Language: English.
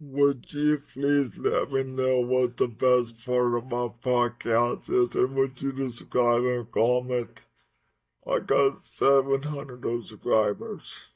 Would you please let me know what the best part of my podcast is and would you subscribe and comment? I got 700 subscribers.